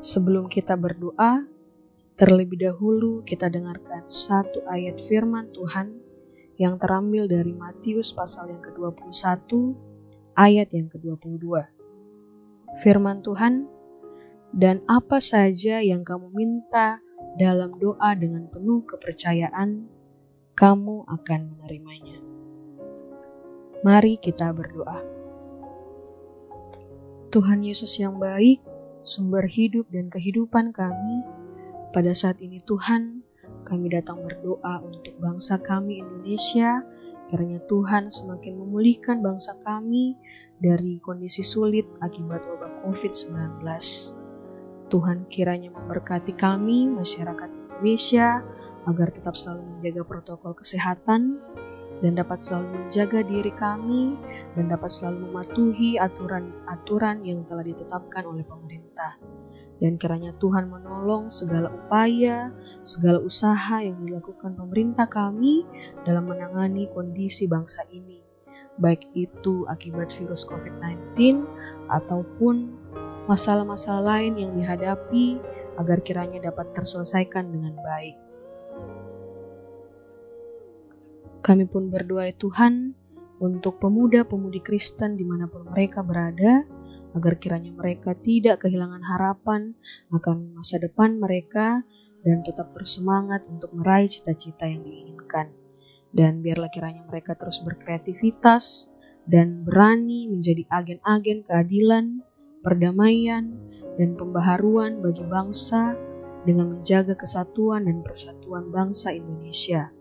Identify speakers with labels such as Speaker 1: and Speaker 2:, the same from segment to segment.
Speaker 1: sebelum kita berdoa, terlebih dahulu kita dengarkan satu ayat firman Tuhan yang terambil dari Matius pasal yang ke-21 ayat yang ke-22. Firman Tuhan, dan apa saja yang kamu minta dalam doa dengan penuh kepercayaan, kamu akan menerimanya. Mari kita berdoa. Tuhan Yesus yang baik, sumber hidup dan kehidupan kami, pada saat ini Tuhan, kami datang berdoa untuk bangsa kami Indonesia, karena Tuhan semakin memulihkan bangsa kami dari kondisi sulit akibat wabah COVID-19. Tuhan kiranya memberkati kami, masyarakat Indonesia, agar tetap selalu menjaga protokol kesehatan dan dapat selalu menjaga diri kami dan dapat selalu mematuhi aturan-aturan yang telah ditetapkan oleh pemerintah. Dan kiranya Tuhan menolong segala upaya, segala usaha yang dilakukan pemerintah kami dalam menangani kondisi bangsa ini, baik itu akibat virus COVID-19 ataupun masalah-masalah lain yang dihadapi agar kiranya dapat terselesaikan dengan baik. Kami pun berdoa ya Tuhan untuk pemuda-pemudi Kristen di mana pun mereka berada, agar kiranya mereka tidak kehilangan harapan akan masa depan mereka dan tetap bersemangat untuk meraih cita-cita yang diinginkan. Dan biarlah kiranya mereka terus berkreativitas dan berani menjadi agen-agen keadilan perdamaian, dan pembaharuan bagi bangsa dengan menjaga kesatuan dan persatuan bangsa Indonesia.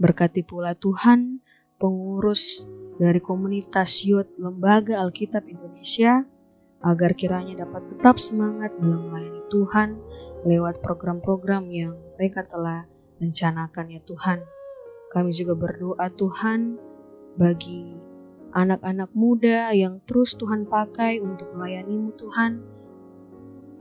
Speaker 1: Berkati pula Tuhan, pengurus dari komunitas Yud Lembaga Alkitab Indonesia, agar kiranya dapat tetap semangat dalam melayani Tuhan lewat program-program yang mereka telah rencanakan ya Tuhan. Kami juga berdoa Tuhan bagi anak-anak muda yang terus Tuhan pakai untuk melayanimu Tuhan,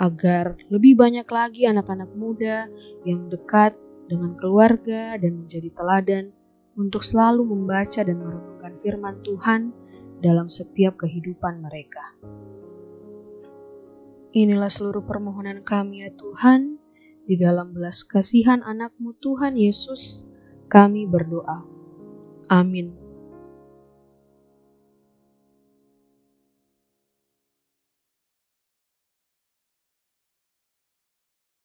Speaker 1: agar lebih banyak lagi anak-anak muda yang dekat dengan keluarga dan menjadi teladan untuk selalu membaca dan merenungkan firman Tuhan dalam setiap kehidupan mereka. Inilah seluruh permohonan kami ya Tuhan, di dalam belas kasihan anakmu Tuhan Yesus, kami berdoa. Amin.